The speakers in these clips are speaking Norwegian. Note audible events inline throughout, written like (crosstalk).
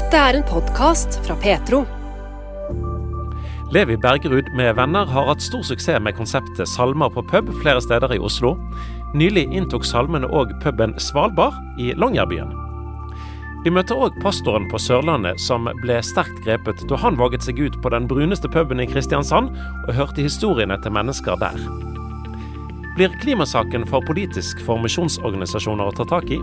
Dette er en podkast fra Petro. Levi Bergerud med venner har hatt stor suksess med konseptet Salmer på pub flere steder i Oslo. Nylig inntok salmene òg puben Svalbard i Longyearbyen. Vi møter òg pastoren på Sørlandet som ble sterkt grepet da han våget seg ut på den bruneste puben i Kristiansand og hørte historiene til mennesker der. Blir klimasaken for politisk for misjonsorganisasjoner å ta tak i?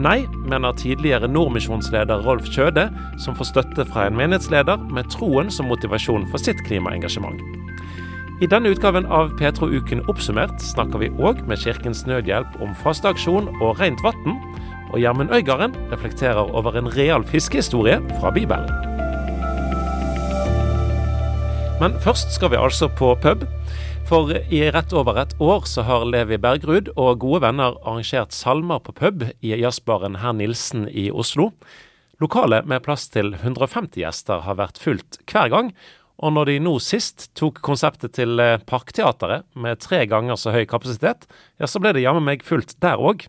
Nei, mener tidligere Nordmisjonsleder Rolf Kjøde, som får støtte fra en menighetsleder med troen som motivasjon for sitt klimaengasjement. I denne utgaven av Petro-uken oppsummert snakker vi òg med Kirkens Nødhjelp om fasteaksjon og rent vann, og Gjermund Øygarden reflekterer over en real fiskehistorie fra Bibelen. Men først skal vi altså på pub. For i rett over et år så har Levi Bergrud og gode venner arrangert salmer på pub i jazzbaren Herr Nilsen i Oslo. Lokalet med plass til 150 gjester har vært fullt hver gang, og når de nå sist tok konseptet til eh, Parkteatret med tre ganger så høy kapasitet, ja, så ble det jammen meg fullt der òg.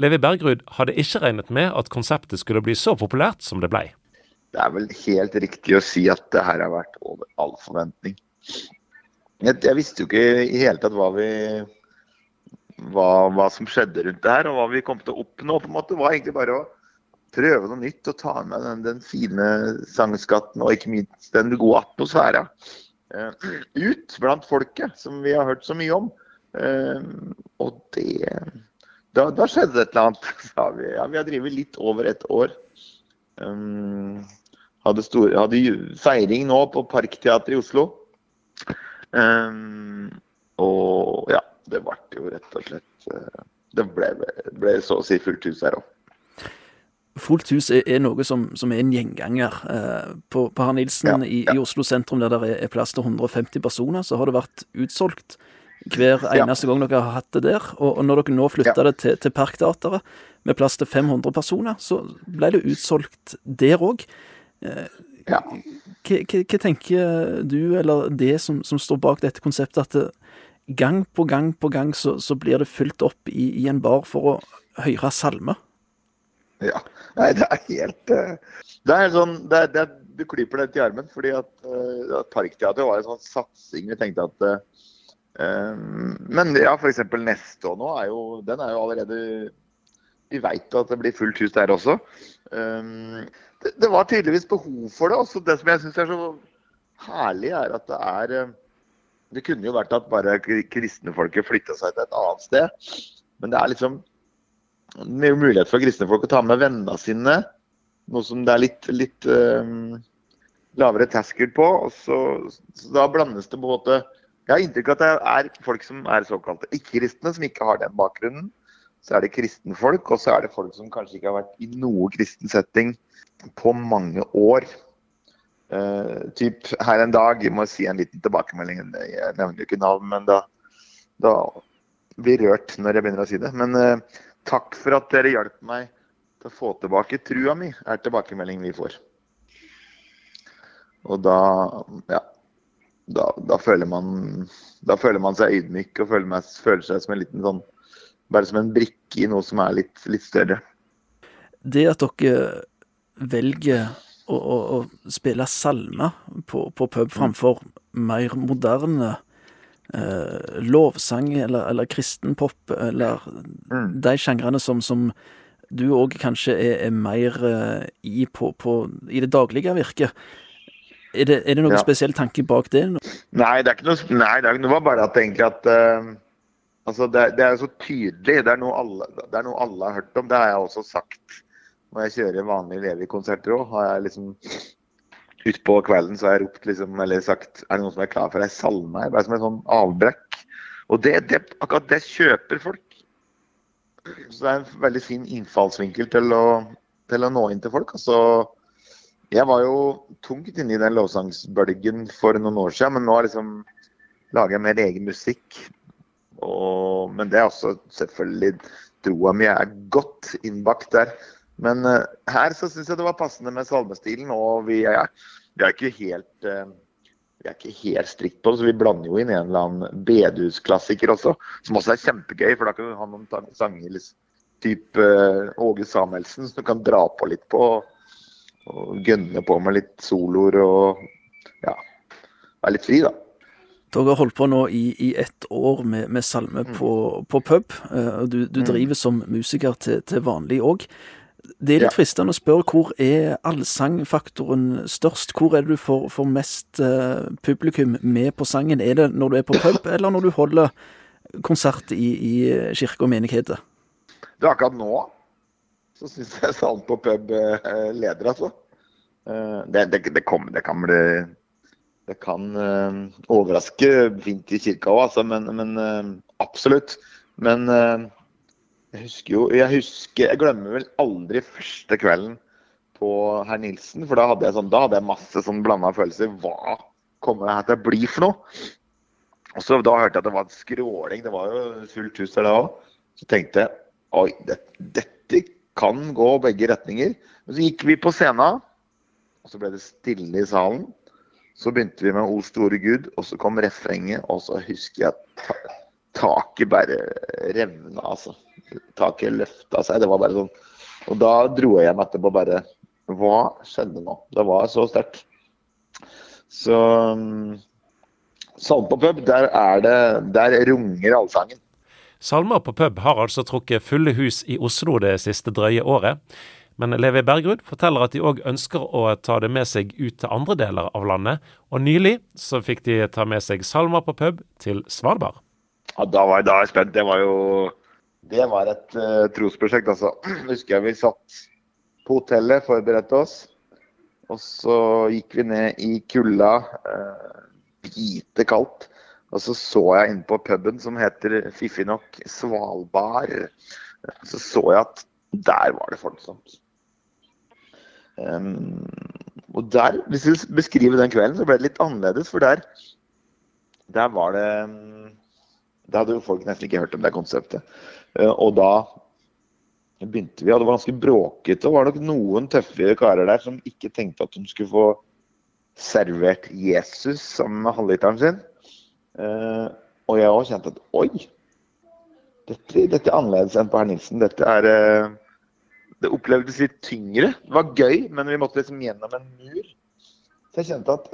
Levi Bergrud hadde ikke regnet med at konseptet skulle bli så populært som det blei. Det er vel helt riktig å si at det her har vært over all forventning. Jeg, jeg, visste jo ikke i hele tatt hva vi hva, hva, som skjedde rundt det her, og hva vi kom til å oppnå. på en måte, var egentlig bare å prøve noe nytt og ta med den, den fine sangskatten og ikke minst den gode atmosfæra uh, ut blant folket, som vi har hørt så mye om. Uh, og det da, da, skjedde det et eller annet, (laughs) sa vi. Ja, vi har drevet litt over et år. Um, hadde, store, hadde feiring nå på Parkteatret i Oslo. Um, og ja, det ble jo rett og slett uh, Det ble, ble, så å si fullt hus her òg. Fullt hus er, er noe som, som, er en gjenganger. Uh, på, på Herr Nilsen ja, i, ja. i, Oslo sentrum, der det er plass til 150 personer, så har det vært utsolgt hver eneste ja. gang dere har hatt det der. Og, og når dere nå flytta det til, til Parkteatret, med plass til 500 personer, så ble det utsolgt der òg. Eh, ja. Hva, tenker du, eller det som, som, står bak dette konseptet, at det, gang på gang på gang så, så blir det fylt opp i, i, en bar for å høre salme? Ja. Nei, det er helt uh, Det er sånn det, det, Du klyper deg til armen, fordi at, uh, Parkteatret var en sånn satsing. Vi tenkte at uh, Men ja, f.eks. neste år nå er jo Den er jo allerede Vi veit at det blir fullt hus der også. Um, det, det, var tydeligvis behov for det. Også det som jeg syns er så herlig, er at det er eh, Det kunne jo vært at bare kristne folket flytta seg til et annet sted. Men det er liksom mye mulighet for kristne folk å ta med vennene sine. Noe som det er litt, litt um, lavere terskel på. så, så, Da blandes det på en måte Jeg har inntrykk av at det er folk som er såkalte ikke-kristne, som ikke har den bakgrunnen. Så er det kristenfolk, og så er det folk som kanskje ikke har vært i noe kristen setting på mange år. Uh, typ her en dag, jeg må si en liten tilbakemelding, jeg nevner jo ikke navn, men da, da blir rørt når jeg begynner å si det. Men uh, takk for at dere hjalp meg til å få tilbake trua mi, er tilbakemeldingen vi får. Og da, ja, da, da, føler man, da føler man seg ydmyk og føler, meg, føler seg som en liten sånn Bare som en brikke i noe som er litt, litt større. Det at dere velger å, å, å spille salmer på, på, pub mm. framfor mer moderne eh, lovsang eller, eller kristenpop, eller mm. de sjangrene som, som, du òg kanskje er, er mer eh, i, på, på, i det daglige virket. Er det, er det noen ja. spesiell tanke bak det? Nei, det er ikke noe, nei, det, er, det var bare at egentlig at uh, altså det, det, er så tydelig. Det er, alle, det er noe alle har hørt om. Det har jeg også sagt når jeg kjører vanlige Levi-konserter òg, har jeg liksom Utpå kvelden så har jeg ropt liksom, eller sagt Er det noen som er klar for ei salme her? Bare som en sånn avbrekk. Og det, det, akkurat det kjøper folk. Så det er en veldig fin innfallsvinkel til å, til å nå inn til folk. Altså, jeg var jo tungt inne i den lovsangsbølgen for noen år siden, men nå liksom lager jeg mer egen musikk. Og, men det er også selvfølgelig troa mi er godt innbakt der. Men uh, her så syns jeg det var passende med salmestilen. Og vi er, vi er ikke helt uh, vi er ikke helt strikt på det, så vi blander jo inn en eller annen bedehusklassiker også. Som også er kjempegøy, for da kan du ha noen sanger type uh, Åge Samuelsen som du kan dra på litt på. og gønne på med litt soloer og ja, være litt fri, da. Dere har holdt på nå i, i ett år med, med salme på, på, pub. og Du, du driver som musiker til, til vanlig òg. Det er litt ja. fristende å spørre hvor er allsangfaktoren størst? Hvor er det du får, får mest uh, publikum med på sangen? Er det når du er på pub, eller når du holder konsert i, i kirke og menigheter? Det er akkurat nå så syns jeg Salen på pub uh, leder, altså. Uh, det, det, det, kommer, det kan bli Det kan overraske fint i kirka òg, altså, men, men absolutt. Men jeg husker jo Jeg husker Jeg glemmer vel aldri første kvelden på herr Nilsen. For da hadde jeg sånn Da hadde jeg masse sånn blanda følelser. Hva kommer det her til å bli for noe? Og så Da hørte jeg at det var en skråling. Det var jo fullt hus der da òg. Så tenkte jeg oi, det, dette kan gå begge retninger. Men så gikk vi på scenen, og så ble det stille i salen. Så begynte vi med O store Gud, og så kom refrenget, og så husker jeg at taket bare revna, altså taket løfta seg. Det var bare sånn. Og da dro jeg hjem etterpå bare Hva skjedde nå? Det var så sterkt. Så Salmer Salme på pub, der er det Der runger allsangen. Salmer på pub har altså trukket fulle hus i Oslo det siste drøye året. Men Levi Bergrud forteller at de òg ønsker å ta det med seg ut til andre deler av landet. Og nylig så fikk de ta med seg salmer på pub til Svalbard. Ja, Da var jeg, da spent. Det var jo det var et uh, trosprosjekt, altså. (clears throat) Husker jeg vi satt på hotellet, forberedte oss. Og så gikk vi ned i kulda, uh, bite kaldt. Og så så jeg inn på puben som heter fiffig nok Svalbard. Så så jeg at der var det folksomt. Um, og der, hvis vi beskriver den kvelden, så ble det litt annerledes. For der, der var det um, Da hadde jo folk nesten ikke hørt om det konseptet. Eh, og da begynte vi, og det var ganske bråkete. Og var nok noen tøffe karer der som ikke tenkte at de skulle få servert Jesus sammen med halvliteren sin. Eh, og jeg òg kjente at oi, dette, dette, er annerledes enn på herr Nilsen. Dette er eh, Det opplevdes litt tyngre. Det var gøy, men vi måtte liksom gjennom en mur. Så jeg kjente at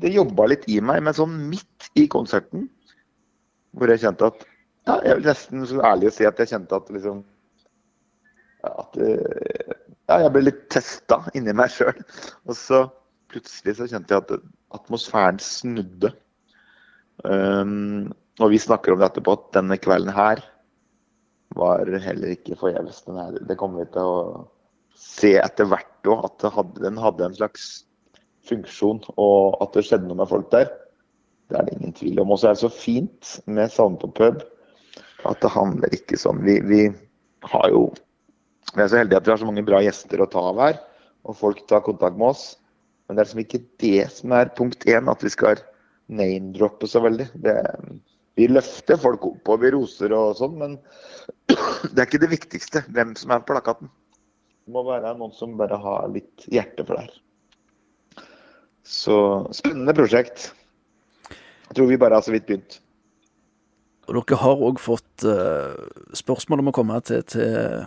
det jobba litt i meg, men sånn midt i konserten, hvor jeg kjente at ja, jeg vil nesten så ærlig å si at jeg kjente at liksom At ja, jeg ble litt testa inni meg sjøl. Og så plutselig så kjente jeg at atmosfæren snudde. Um, og vi snakker om dette på at denne kvelden her var heller ikke forgjeves. Det kommer vi til å se etter hvert òg, at hadde, den hadde en slags funksjon, og at det skjedde noe med folk der. Det er det ingen tvil om. Og så er det så fint med Salme på pub at det handler ikke sånn. Vi, vi, har jo Vi er så heldige at vi har så mange bra gjester å ta av her. Og folk tar kontakt med oss. Men det er liksom ikke det som er punkt én, at vi skal name-droppe så veldig. Det, vi løfter folk opp og vi roser og sånn, men (clears throat) det er ikke det viktigste hvem som er på plakaten. Det må være noen som bare har litt hjerte for det her. Så spennende prosjekt. Jeg tror vi bare har så vidt begynt. Og dere har òg fått uh, spørsmål om å komme til, til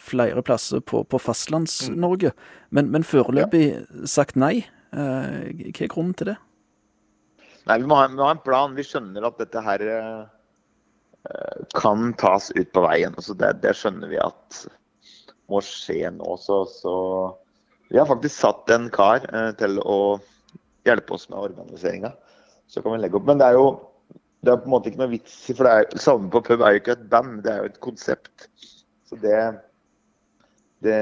flere plasser på, på Fastlands-Norge, men, men foreløpig ja. sagt nei. Uh, hva er grunnen til det? Nei, vi må, ha, vi må, ha, en plan. Vi skjønner at dette her uh, kan tas ut på veien. Altså det, det, skjønner vi at må skje nå. Så, så vi har faktisk satt en kar til å hjelpe oss med organiseringa. Så kan vi legge opp. Men det er jo det er på en måte ikke noe vits i, for det er, Salme på pub er jo ikke et band, det er jo et konsept. Så det, det,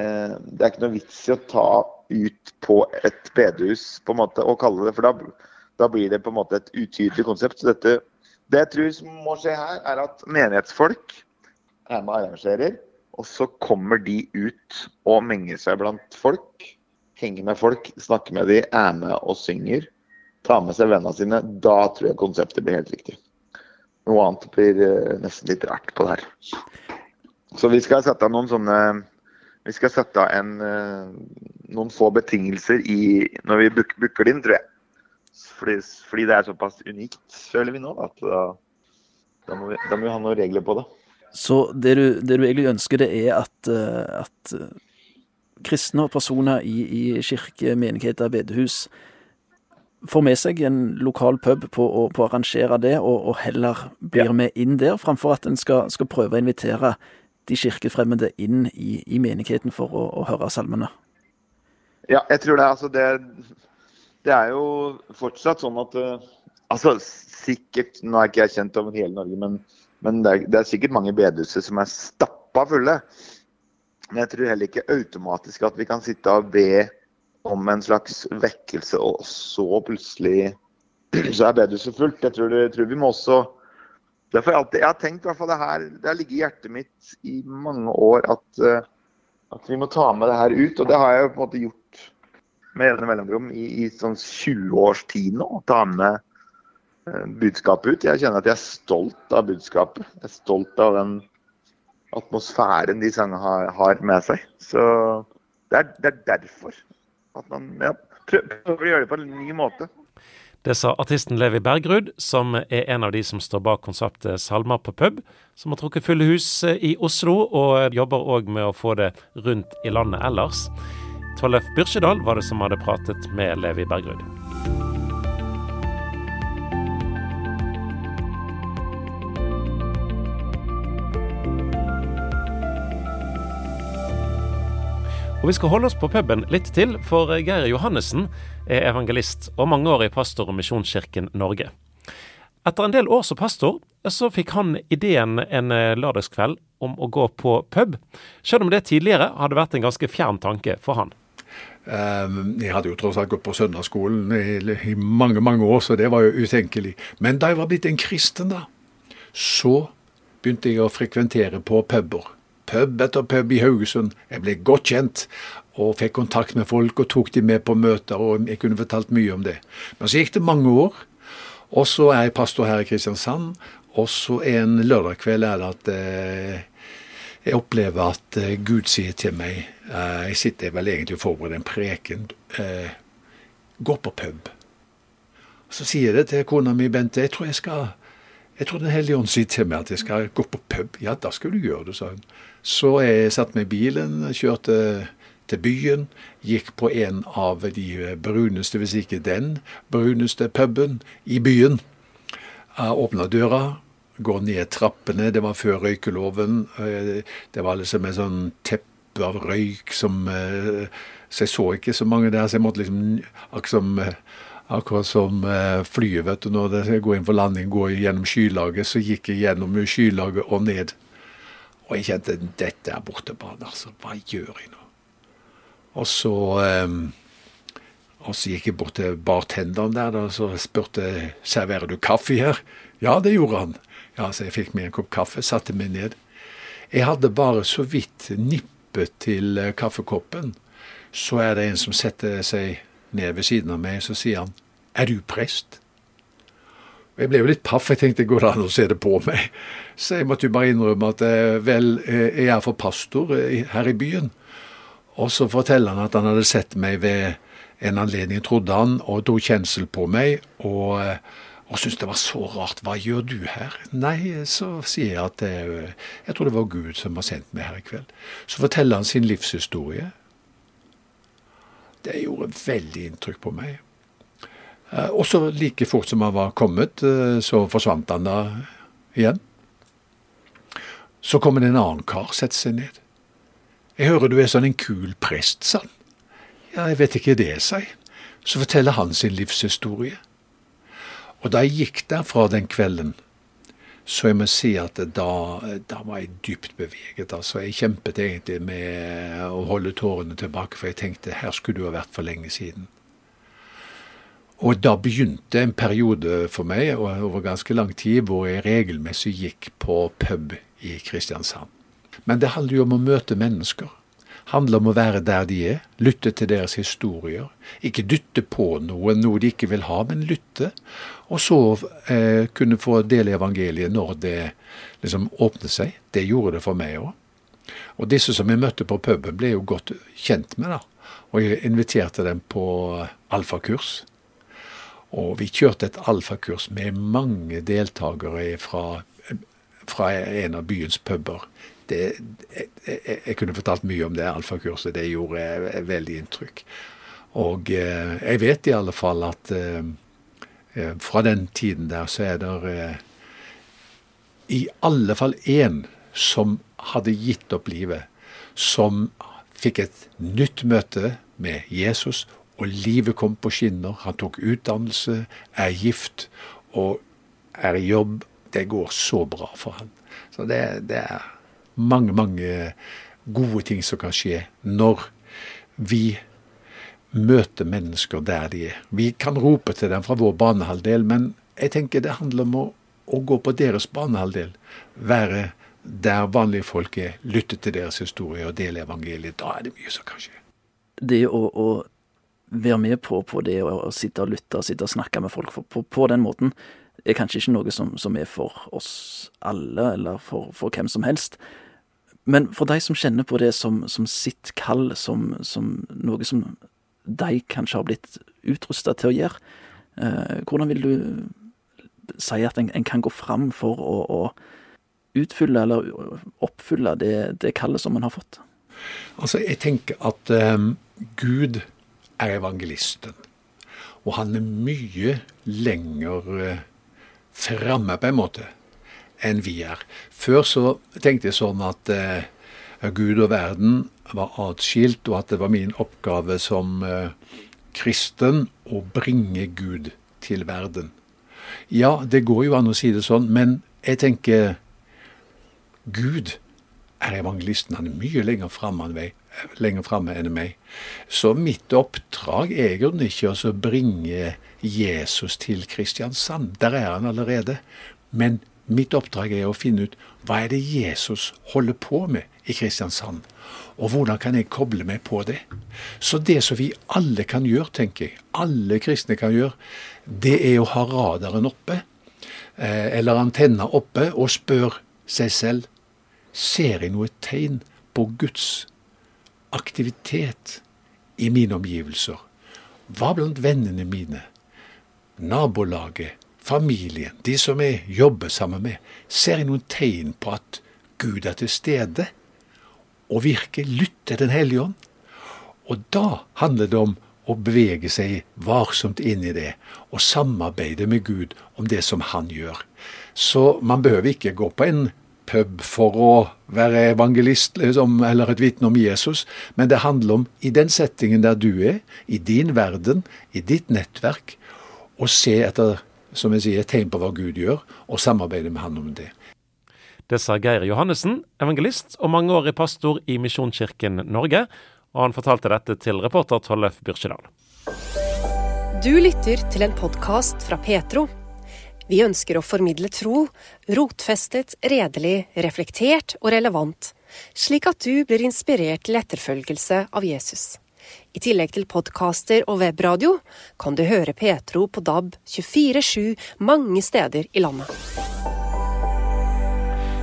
det er ikke noe vits i å ta ut på et bedehus på en måte og kalle det For da, da blir det på en måte et utydelig konsept. Så dette, det jeg tror må skje her, er at menighetsfolk er med og arrangerer. Og så kommer de ut og menger seg blant folk. Henger med folk, snakker med de, er med og synger. Tar med seg vennene sine. Da tror jeg konseptet blir helt riktig. Noe annet blir eh, nesten litt rart på det her. Så vi skal sette av noen sånne Vi skal sette av en, eh, noen få betingelser i, når vi booker det inn, tror jeg. Fordi, fordi, det er såpass unikt, føler vi nå, at da, da, må vi, da, må vi, ha noen regler på det. Så det du, det du egentlig ønsker, det er at, eh, at kristne og personer i, i kirke, menigheter, bedehus får med seg en lokal pub på å, på å arrangere det, og, og heller blir ja. med inn der, framfor at en skal, skal, prøve å invitere de kirkefremmede inn i, i menigheten for å, å, høre salmene? Ja, jeg tror det. Altså det, det er jo fortsatt sånn at uh, Altså sikkert Nå er ikke jeg kjent over hele Norge, men, men det, er, det, er, sikkert mange bedehuser som er stappa fulle. Men jeg tror heller ikke automatisk at vi kan sitte og be om en slags vekkelse, og så plutselig (clears throat) så er bedehuset fullt. Jeg tror, jeg tror, vi må også Derfor alltid, jeg har tenkt i hvert fall det her Det har ligget i hjertet mitt i mange år at, eh, at, vi må ta med det her ut. Og det har jeg på en måte gjort med jevne mellomrom i, i sånn 20 års tid nå. Ta med uh, budskapet ut. Jeg kjenner at jeg er stolt av budskapet. Jeg er stolt av den atmosfæren de sangene har, har med seg. Så det er, det er derfor at man ja, prøver å gjøre det på en ny måte. Det sa artisten Levi Bergrud, som er en av de som står bak konseptet Salmer på pub, som har trukket fulle hus i Oslo, og jobber òg med å få det rundt i landet ellers. Tollef Byrkjedal var det som hadde pratet med Levi Bergrud. Og vi skal holde oss på puben litt til, for Geir Johannessen er evangelist og mangeårig pastor i Misjonskirken Norge. Etter en del år som pastor, så fikk han ideen en eh, lørdagskveld om å gå på pub, selv om det tidligere hadde vært en ganske fjern tanke for han. Um, jeg hadde jo tross alt gått på søndagsskolen i, i, mange mange år, så det var jo utenkelig. Men da jeg var blitt en kristen, da, så begynte jeg å frekventere på puber pub etter pub i Haugesund. Jeg ble godt kjent og fikk kontakt med folk og tok de med på møter, og jeg kunne fortalt mye om det. Men så gikk det mange år, og så er jeg pastor her i Kristiansand, og så en lørdag kveld er det at eh, jeg opplever at eh, Gud sier til meg eh, Jeg sitter vel egentlig og forbereder en preken. Eh, gå på pub. Så sier jeg det til kona mi, Bente. Jeg tror jeg skal jeg tror Den hellige ånd sier til meg at jeg skal gå på pub. Ja, da skal du gjøre det, sa hun. Så jeg satte meg i bilen, kjørte til byen, gikk på en av de bruneste, hvis ikke den bruneste puben i byen. Jeg åpna døra, går ned trappene. Det var før røykeloven. Det var liksom et sånn teppe av røyk som Så jeg så ikke så mange der, så jeg måtte liksom Akkurat som Akkurat som eh, flyet, vet du, når det går inn for landing, går gjennom skylaget, så gikk jeg gjennom skylaget og ned. Og jeg kjente dette er bortebane, altså. Hva gjør jeg nå? Og så, um, og så gikk jeg bort til bartenderen der og så spurte serverer du kaffe her. Ja, det gjorde han. Ja, Så jeg fikk meg en kopp kaffe, satte meg ned. Jeg hadde bare så vidt nippet til eh, kaffekoppen. Så er det en som setter seg ned ved siden av meg, så sier han er du prest? Jeg ble jo litt paff, jeg tenkte går det an å se det på meg? Så jeg måtte jo bare innrømme at eh, vel, eh, jeg er for pastor eh, her i byen. Og så forteller han at han hadde sett meg ved en anledning, trodde han, og tok kjensel på meg. og og syntes det var så rart. Hva gjør du her? Nei, så sier jeg at det, jeg tror det var Gud som har sendt meg her i kveld. Så forteller han sin livshistorie. Det gjorde veldig inntrykk på meg. Eh, og så like fort som han var kommet, eh, så forsvant han da igjen. Så kommer det en annen kar, setter seg ned. Jeg hører du er sånn en kul prest, sa han. Ja, jeg vet ikke det, sa jeg. Så forteller han sin livshistorie. Og da jeg gikk derfra den kvelden, så jeg må si at da, da, var jeg dypt beveget. altså. Jeg kjempet egentlig med å holde tårene tilbake, for jeg tenkte her skulle du ha vært for lenge siden. Og da begynte en periode for meg over ganske lang tid hvor jeg regelmessig gikk på pub i Kristiansand. Men det handler jo om å møte mennesker. Det handler om å være der de er, lytte til deres historier. Ikke dytte på noe, noe de ikke vil ha, men lytte. Og så eh, kunne få del i evangeliet når det liksom åpnet seg. Det gjorde det for meg òg. Og disse som jeg møtte på puben, ble jo godt kjent med, da. Og jeg inviterte dem på alfakurs. Og vi kjørte et alfakurs med mange deltakere fra, fra en av byens puber det, jeg, jeg, kunne fortalt mye om det alfakurset. Det gjorde veldig inntrykk. Og eh, jeg vet i alle fall at eh, eh fra den tiden der så er det eh, i alle fall én som hadde gitt opp livet, som fikk et nytt møte med Jesus, og livet kom på skinner. Han tok utdannelse, er gift og er i jobb. Det går så bra for han. Så det, det er mange, mange gode ting som kan skje når vi møter mennesker der de er. Vi kan rope til dem fra vår banehalvdel, men jeg tenker det handler om å, å gå på deres banehalvdel. Være der vanlige folk er, lytte til deres historie og dele evangeliet. Da er det mye som kan skje. Det å, å være med på, på det å, sitte og lytte og sitte og snakke med folk på, på, den måten, er kanskje ikke noe som, som er for oss alle, eller for, for, hvem som helst. Men for de som kjenner på det som, som sitt kall, som, som, noe som de kanskje har blitt utrusta til å gjøre, eh, hvordan vil du si at en, en kan gå fram for å, å utfylle eller oppfylle det, det kallet som en har fått? Altså, jeg tenker at um, Gud er evangelisten. Og han er mye lenger uh, framme, på en måte, enn vi er. Før så tenkte jeg sånn at eh, Gud og verden var atskilt, og at det var min oppgave som eh, kristen å bringe Gud til verden. Ja, det går jo an å si det sånn, men jeg tenker Gud er evangelisten. Han er mye lenger framme enn meg. Så mitt oppdrag er egentlig ikke å bringe Jesus til Kristiansand. Der er han allerede. Men mitt oppdrag er å finne ut hva er det Jesus holder på med i Kristiansand. Og hvordan kan jeg koble meg på det? Så det som vi alle kan gjøre, tenker jeg, alle kristne kan gjøre, det er å ha radaren oppe, eh, eller antenna oppe, og spørre seg selv Ser jeg noe tegn på Guds aktivitet i mine omgivelser? Hva blant vennene mine? Nabolaget? Familien? De som jeg jobber sammen med? Ser jeg noen tegn på at Gud er til stede? Og virker Lytter Den hellige ånd? Og da handler det om å bevege seg varsomt inn i det, og samarbeide med Gud om det som Han gjør. Så man behøver ikke gå på en pub for å være evangelist liksom, eller et vitne om Jesus, men det handler om i den settingen der du er, i din verden, i ditt nettverk, å se etter som jeg sier, tegn på hva Gud gjør, og samarbeide med Han om det. Det sa Geir Johannessen, evangelist og mangeårig pastor i Misjonskirken Norge, og han fortalte dette til reporter Tollef Byrkjedal. Du lytter til en podkast fra Petro. Vi ønsker å formidle tro, rotfestet, redelig, reflektert og relevant, slik at du blir inspirert til etterfølgelse av Jesus. I tillegg til podkaster og webradio kan du høre Petro på DAB 24-7 mange steder i landet.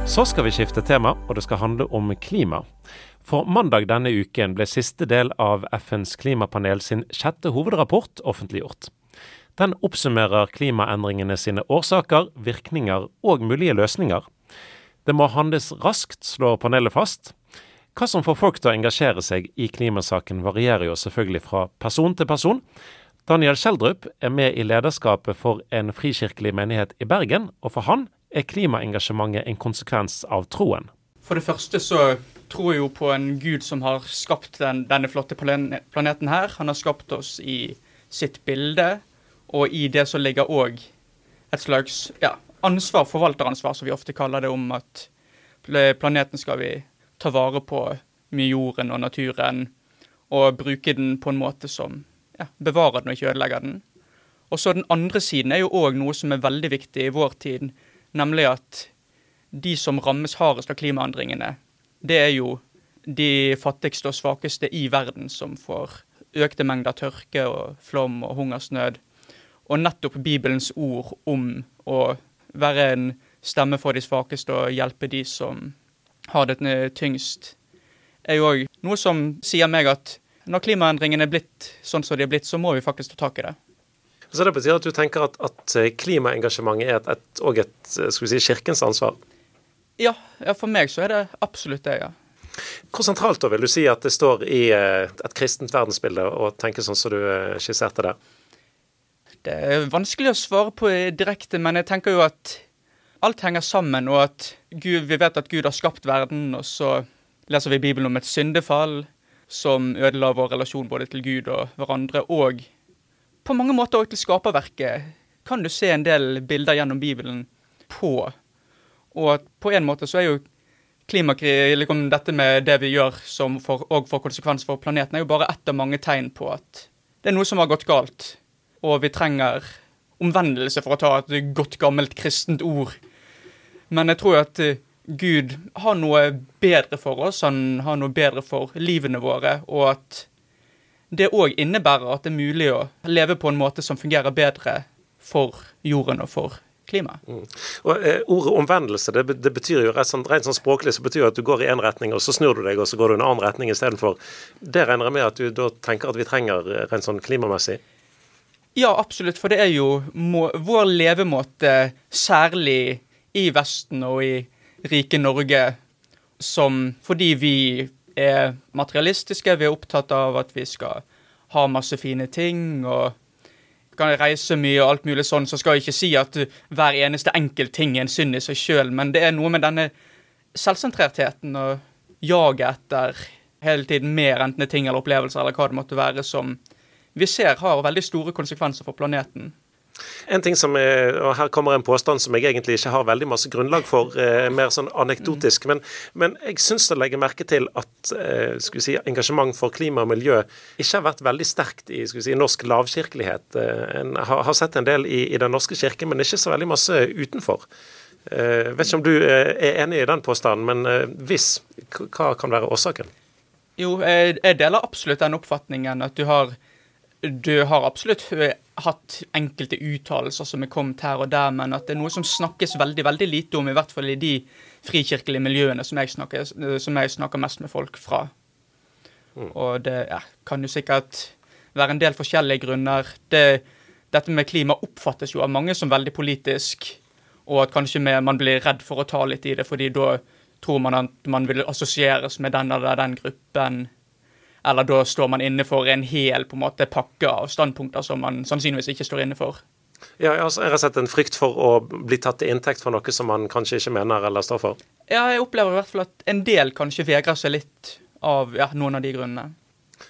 Så skal vi skifte tema, og det skal handle om klima. For mandag denne uken ble siste del av FNs klimapanel sin sjette hovedrapport offentliggjort. Den oppsummerer klimaendringene sine årsaker, virkninger og mulige løsninger. Det må handles raskt, slår panelet fast. Hva som får folk til å engasjere seg i klimasaken varierer jo selvfølgelig fra person til person. Daniel Skjeldrup er med i lederskapet for en frikirkelig menighet i Bergen, og for han er klimaengasjementet en konsekvens av troen. For det første så tror jeg jo på en gud som har skapt den, denne flotte planeten her. Han har skapt oss i sitt bilde. Og i det så ligger òg et slags ja, ansvar, forvalteransvar, som vi ofte kaller det, om at planeten skal vi ta vare på med jorden og naturen, og bruke den på en måte som ja, bevarer den og ikke ødelegger den. Og så Den andre siden er jo òg noe som er veldig viktig i vår tid, nemlig at de som rammes hardest av klimaendringene, det er jo de fattigste og svakeste i verden som får økte mengder tørke og flom og hungersnød og nettopp Bibelens ord om å være en stemme for de svakeste og hjelpe de som har det tyngst, er jo òg noe som sier meg at når klimaendringene er blitt sånn som de er blitt, så må vi faktisk ta tak i det. Så det betyr at du tenker at, at klimaengasjementet er et, et, et, et si, kirkens ansvar? Ja, ja, for meg så er det absolutt det, ja. Hvor sentralt da vil du si at det står i eh, et kristent verdensbilde å tenke sånn som du eh, skisserte det? Det er vanskelig å svare på direkte, men jeg tenker jo at alt henger sammen, og at Gud, vi vet at Gud har skapt verden, og så leser vi Bibelen om et syndefall som ødela vår relasjon både til Gud og hverandre, og på mange måter òg til skaperverket kan du se en del bilder gjennom Bibelen på. Og på en måte så er jo klimakrig, liksom dette med det vi gjør som og får konsekvens for planeten, er jo bare ett av mange tegn på at det er noe som har gått galt. Og vi trenger omvendelse, for å ta et godt, gammelt kristent ord. Men jeg tror at eh, Gud har noe bedre for oss, han har noe bedre for livene våre, og at det òg innebærer at det er mulig å leve på en måte som fungerer bedre for jorden og for klimaet. Mm. Og eh, Ordet omvendelse det, det, betyr jo rett, sånn, rent sånn språklig så betyr jo at du går i én retning, og så snur du deg og så går du i en annen retning istedenfor. Det regner jeg med at du da tenker at vi trenger eh, rent sånn klimamessig? Ja, absolutt. For det er jo må, vår levemåte, særlig i Vesten og i rike Norge, som fordi vi er materialistiske, vi er opptatt av at vi skal ha masse fine ting og kan reise mye og alt mulig sånn, så skal jeg ikke si at hver eneste enkelt ting er en synd i seg sjøl, men det er noe med denne selvsentrertheten og jaget etter hele tiden mer enten det ting eller opplevelser eller hva det måtte være, som vi ser har veldig store konsekvenser for planeten. En ting som er, og Her kommer en påstand som jeg egentlig ikke har veldig masse grunnlag for, eh, mer sånn anekdotisk. Men, men jeg syns det legger merke til at eh, si, engasjement for klima og miljø ikke har vært veldig sterkt i si, norsk lavkirkelighet. Eh, en har, har, sett en del i, i, Den norske kirke, men ikke så veldig masse utenfor. Eh, vet ikke om du er enig i den påstanden, men hvis, hva kan være årsaken? Jo, jeg, jeg deler absolutt den oppfatningen at du har du har absolutt hatt enkelte uttalelser som er kommet her og der, men at det er noe som snakkes veldig veldig lite om, i hvert fall i de frikirkelige miljøene som jeg snakker, som jeg snakker mest med folk fra. Mm. Og det ja, kan jo sikkert være en del forskjellige grunner. Det, dette med klima oppfattes jo av mange som veldig politisk, og at kanskje man blir redd for å ta litt i det, fordi da tror man at man vil assosieres med den eller den gruppen eller da står man inne for en hel på en måte, pakke av standpunkter som man sannsynligvis ikke står inne for. Ja, altså, Jeg har sett en frykt for å bli tatt til inntekt for noe som man kanskje ikke mener eller står for? Ja, jeg opplever i hvert fall at en del kanskje vegrer seg litt av ja, noen av de grunnene.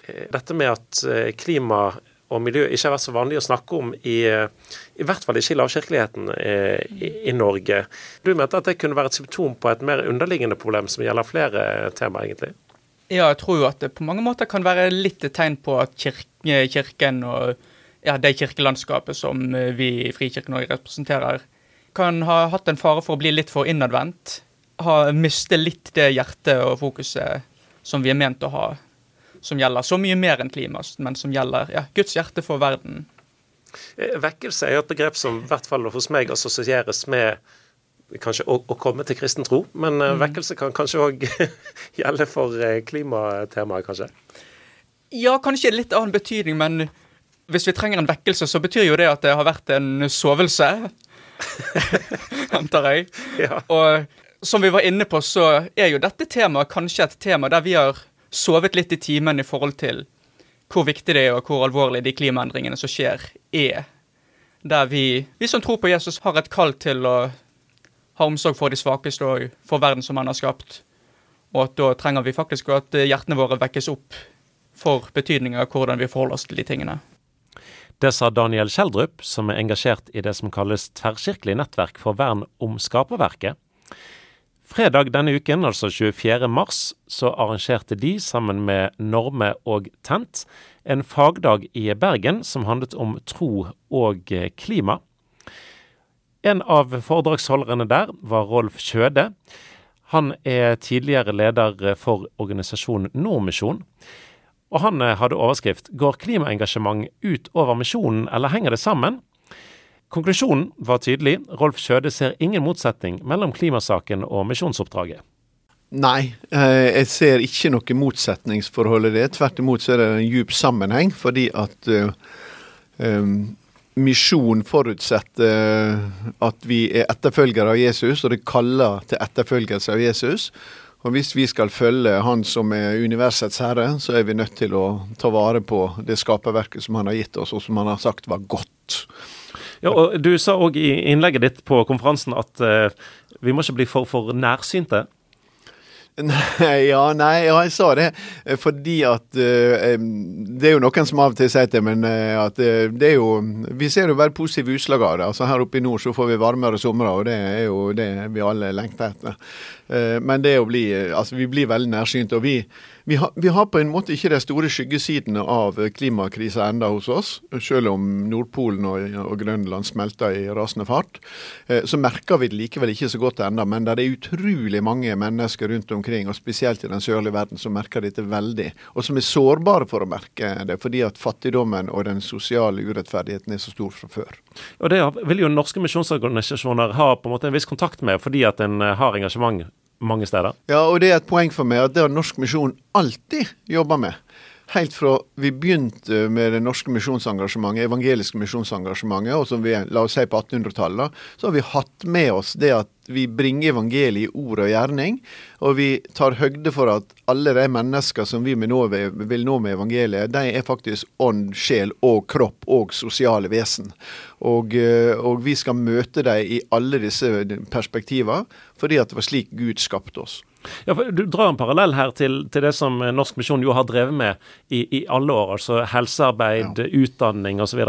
Eh, dette med at eh, klima og miljø ikke har vært så vanlig å snakke om i, i hvert fall ikke i lavkirkeligheten eh, i, i, Norge. Du mente at det kunne være et symptom på et mer underliggende problem som gjelder flere tema, egentlig? Ja, jeg tror jo at det på mange måter kan være litt et tegn på at kirke, Kirken og ja, det kirkelandskapet som eh, vi i Frikirken Norge representerer, kan ha hatt en fare for å bli litt for innadvendt. Miste litt det hjertet og fokuset som vi er ment å ha. Som gjelder så mye mer enn klima, men som gjelder ja, Guds hjerte for verden. Eh, vekkelse er jo et begrep som i hvert fall hos meg assosieres med kanskje å, å, komme til kristen tro, men mm. vekkelse kan kanskje òg (laughs) gjelde for uh, klimatemaet, kanskje? Ja, kanskje litt annen betydning, men hvis vi trenger en vekkelse, så betyr jo det at det har vært en sovelse. (laughs) Antar jeg. Ja. Og som vi var inne på, så er jo dette temaet kanskje et tema der vi har sovet litt i timen i forhold til hvor viktig det er, og hvor alvorlig de klimaendringene som skjer, er. Der vi, vi som tror på Jesus, har et kall til å ha omsorg for de svakeste og for verden som han har skapt. Og at da trenger vi faktisk at hjertene våre vekkes opp for betydningen av hvordan vi forholder oss til de tingene. Det sa Daniel Kjeldrup, som er engasjert i det som kalles Tverrkirkelig nettverk for vern om skaperverket. Fredag denne uken, altså 24. mars, så arrangerte de, sammen med Norme og Tent, en fagdag i Bergen som handlet om tro og klima. En av foredragsholderne der var Rolf Kjøde. Han er tidligere leder for organisasjonen Nordmisjon. Og han eh, hadde overskrift 'Går klimaengasjement ut over misjonen, eller henger det sammen?' Konklusjonen var tydelig. Rolf Kjøde ser ingen motsetning mellom klimasaken og misjonsoppdraget. Nei, eh, jeg ser ikke noe motsetningsforhold i det. Tvert imot så er det en djup sammenheng, fordi at um, misjon forutsetter at vi er etterfølgere av Jesus, og det kaller til etterfølgelse av Jesus. Og hvis vi skal følge Han som er universets herre, så er vi nødt til å ta vare på det skaperverket som han har gitt oss, og som han har sagt var godt. Ja, og Du sa òg i innlegget ditt på konferansen at uh, vi må ikke bli for, for nærsynte. Nei, ja, nei, ja, jeg sa det eh, fordi at uh, Det er jo noen som av og til sier det, men uh, at uh, det er jo Vi ser jo bare positive utslag av det. Altså Her oppe i nord så får vi varmere somre, og det er jo det vi alle lengter etter. men det å bli Altså, vi blir veldig nærsynte. Og vi, vi, har, vi, har på en måte ikke de store skyggesidene av klimakrisa enda hos oss. Selv om Nordpolen og, og Grønland smelter i rasende fart. så merker vi det likevel ikke så godt ennå. Men det er utrolig mange mennesker rundt omkring, og spesielt i den sørlige verden, som merker dette veldig. Og som er sårbare for å merke det, fordi at fattigdommen og den sosiale urettferdigheten er så stor fra før. Og Det vil jo norske misjonsorganisasjoner ha på en måte en viss kontakt med, fordi at en har engasjement mange steder. Ja, og det er et poeng for meg at det har Norsk Misjon alltid jobba med. Helt fra vi begynte med det norske misjonsengasjementet, evangeliske misjonsengasjementet, og som vi la oss si på 1800-tallet, så har vi hatt med oss det at vi bringer evangeliet i ord og gjerning. Og vi tar høgde for at alle de mennesker som vi vil nå, med evangeliet, de er faktisk ånd, sjel og kropp og sosiale vesen. Og, eh, og vi skal møte dem i alle disse perspektivene, fordi at det var slik Gud skapte oss. Ja, for Du drar en parallell her til, til det som Norsk Misjon jo har drevet med i, i alle år. Altså helsearbeid, ja. utdanning osv.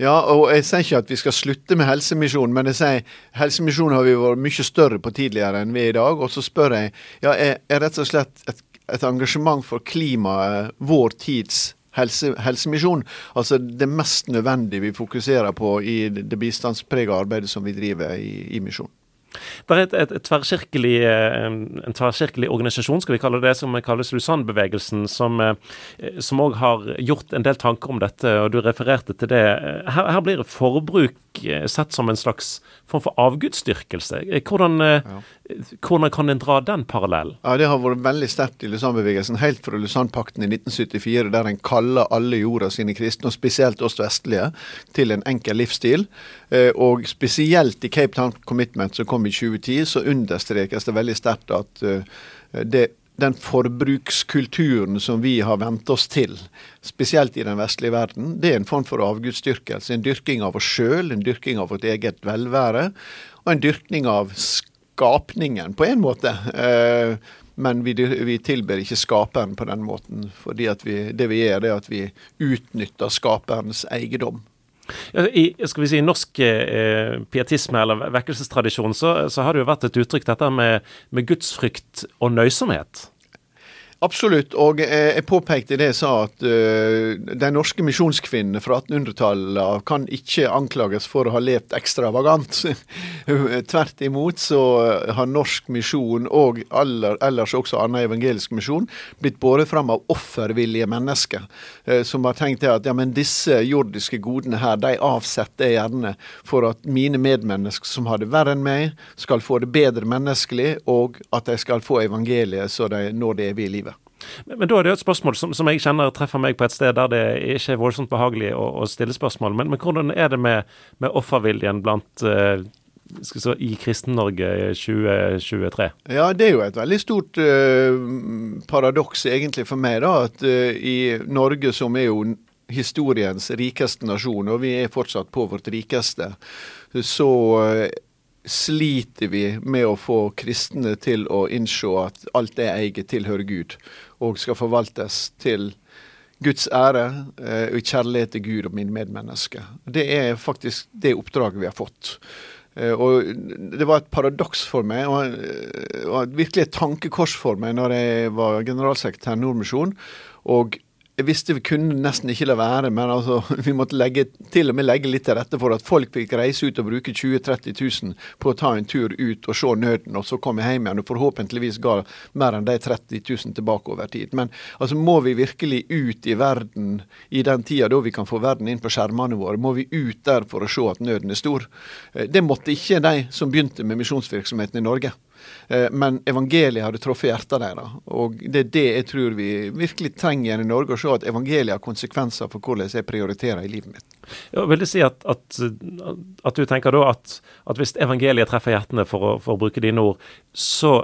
Ja, og jeg sier ikke at vi skal slutte med Helsemisjonen, men jeg sier Helsemisjonen har vi vært mye større på tidligere enn vi er i dag. Og så spør jeg, ja, er, er rett og slett et, et engasjement for klimaet vår tids helse, helsemisjon. Altså det mest nødvendige vi fokuserer på i det bistandsprega arbeidet som vi driver i, i misjon. Det er et, et, et tverrkirkelig, eh, en tverrkirkelig organisasjon, skal vi kalle det, som kalles Lusann-bevegelsen, som òg eh, har gjort en del tanker om dette, og du refererte til det. Her, her blir forbruk eh, sett som en slags form for avgudsdyrkelse. Hvordan, ja. Hvordan kan en dra den parallellen? Ja, Det har vært veldig sterkt i Lausanne-bevegelsen, helt fra Lausanne-pakten i 1974, der en kaller alle jorda sine kristne, og spesielt oss vestlige, til en enkel livsstil. Og spesielt i Cape Town Commitment, som kom i 2010, så understrekes det veldig sterkt at uh, det, den forbrukskulturen som vi har vent oss til, spesielt i den vestlige verden, det er en form for avgudsdyrkelse. En dyrking av oss sjøl, en dyrking av vårt eget velvære, og en dyrkning av skapningen, på en måte. Uh, men vi, vi, tilber ikke skaperen på den måten. fordi det vi gjør, det er at vi utnytter skaperens eiendom. I skal vi si, norsk eh, pietisme eller vekkelsestradisjon så, så, har det jo vært et uttrykk dette med, med gudsfrykt og nøysomhet. Absolutt, og jeg påpekte det jeg sa at uh, de norske misjonskvinnene fra 1800-tallet kan ikke anklages for å ha levd ekstravagant. (laughs) Tvert imot så har norsk misjon, og ellers også annen evangelisk misjon, blitt båret fram av offervillige mennesker, uh, som har tenkt at ja, men disse jordiske godene her, de avsetter jeg gjerne for at mine medmennesker som har det verre enn meg, skal få det bedre menneskelig, og at de skal få evangeliet så de når det evige livet. Men, men, da er det jo et spørsmål som, som, jeg kjenner treffer meg på et sted der det ikke er voldsomt behagelig å, å stille spørsmål. Men, men, hvordan er det med, med offerviljen blant uh, så, i Kristen-Norge 2023? Ja, det er jo et veldig stort uh, paradoks egentlig for meg, da. At uh, i Norge, som er jo historiens rikeste nasjon, og vi er fortsatt på vårt rikeste, så sliter vi med å få kristne til å innse at alt det jeg eier, tilhører Gud og skal forvaltes til Guds ære eh, og i kjærlighet til Gud og mine medmennesker. Det er faktisk det oppdraget vi har fått. Eh, og Det var et paradoks for meg, og, virkelig et tankekors for meg, når jeg var generalsekretær i Nordmisjon. Og jeg visste vi kunne nesten ikke la være, men altså, (laughs) vi måtte legge, til og med legge litt til rette for at folk fikk reise ut og bruke 20 000-30 000 på å ta en tur ut og se nøden, og så komme hjem igjen og forhåpentligvis ga mer enn de 30 000 tilbake over tid. Men altså, må vi virkelig ut i verden i den tida da vi kan få verden inn på skjermene våre? Må vi ut der for å se at nøden er stor? Eh, det måtte ikke de som begynte med misjonsvirksomheten i Norge. Eh, men evangeliet hadde truffet hjertet deres. Og det er det jeg tror vi virkelig trenger i Norge, å se at evangeliet har konsekvenser for hvordan jeg prioriterer i livet mitt. Ja, vil det si at, at, at du tenker da at, at, hvis evangeliet treffer hjertene, for å, for å bruke dine ord, så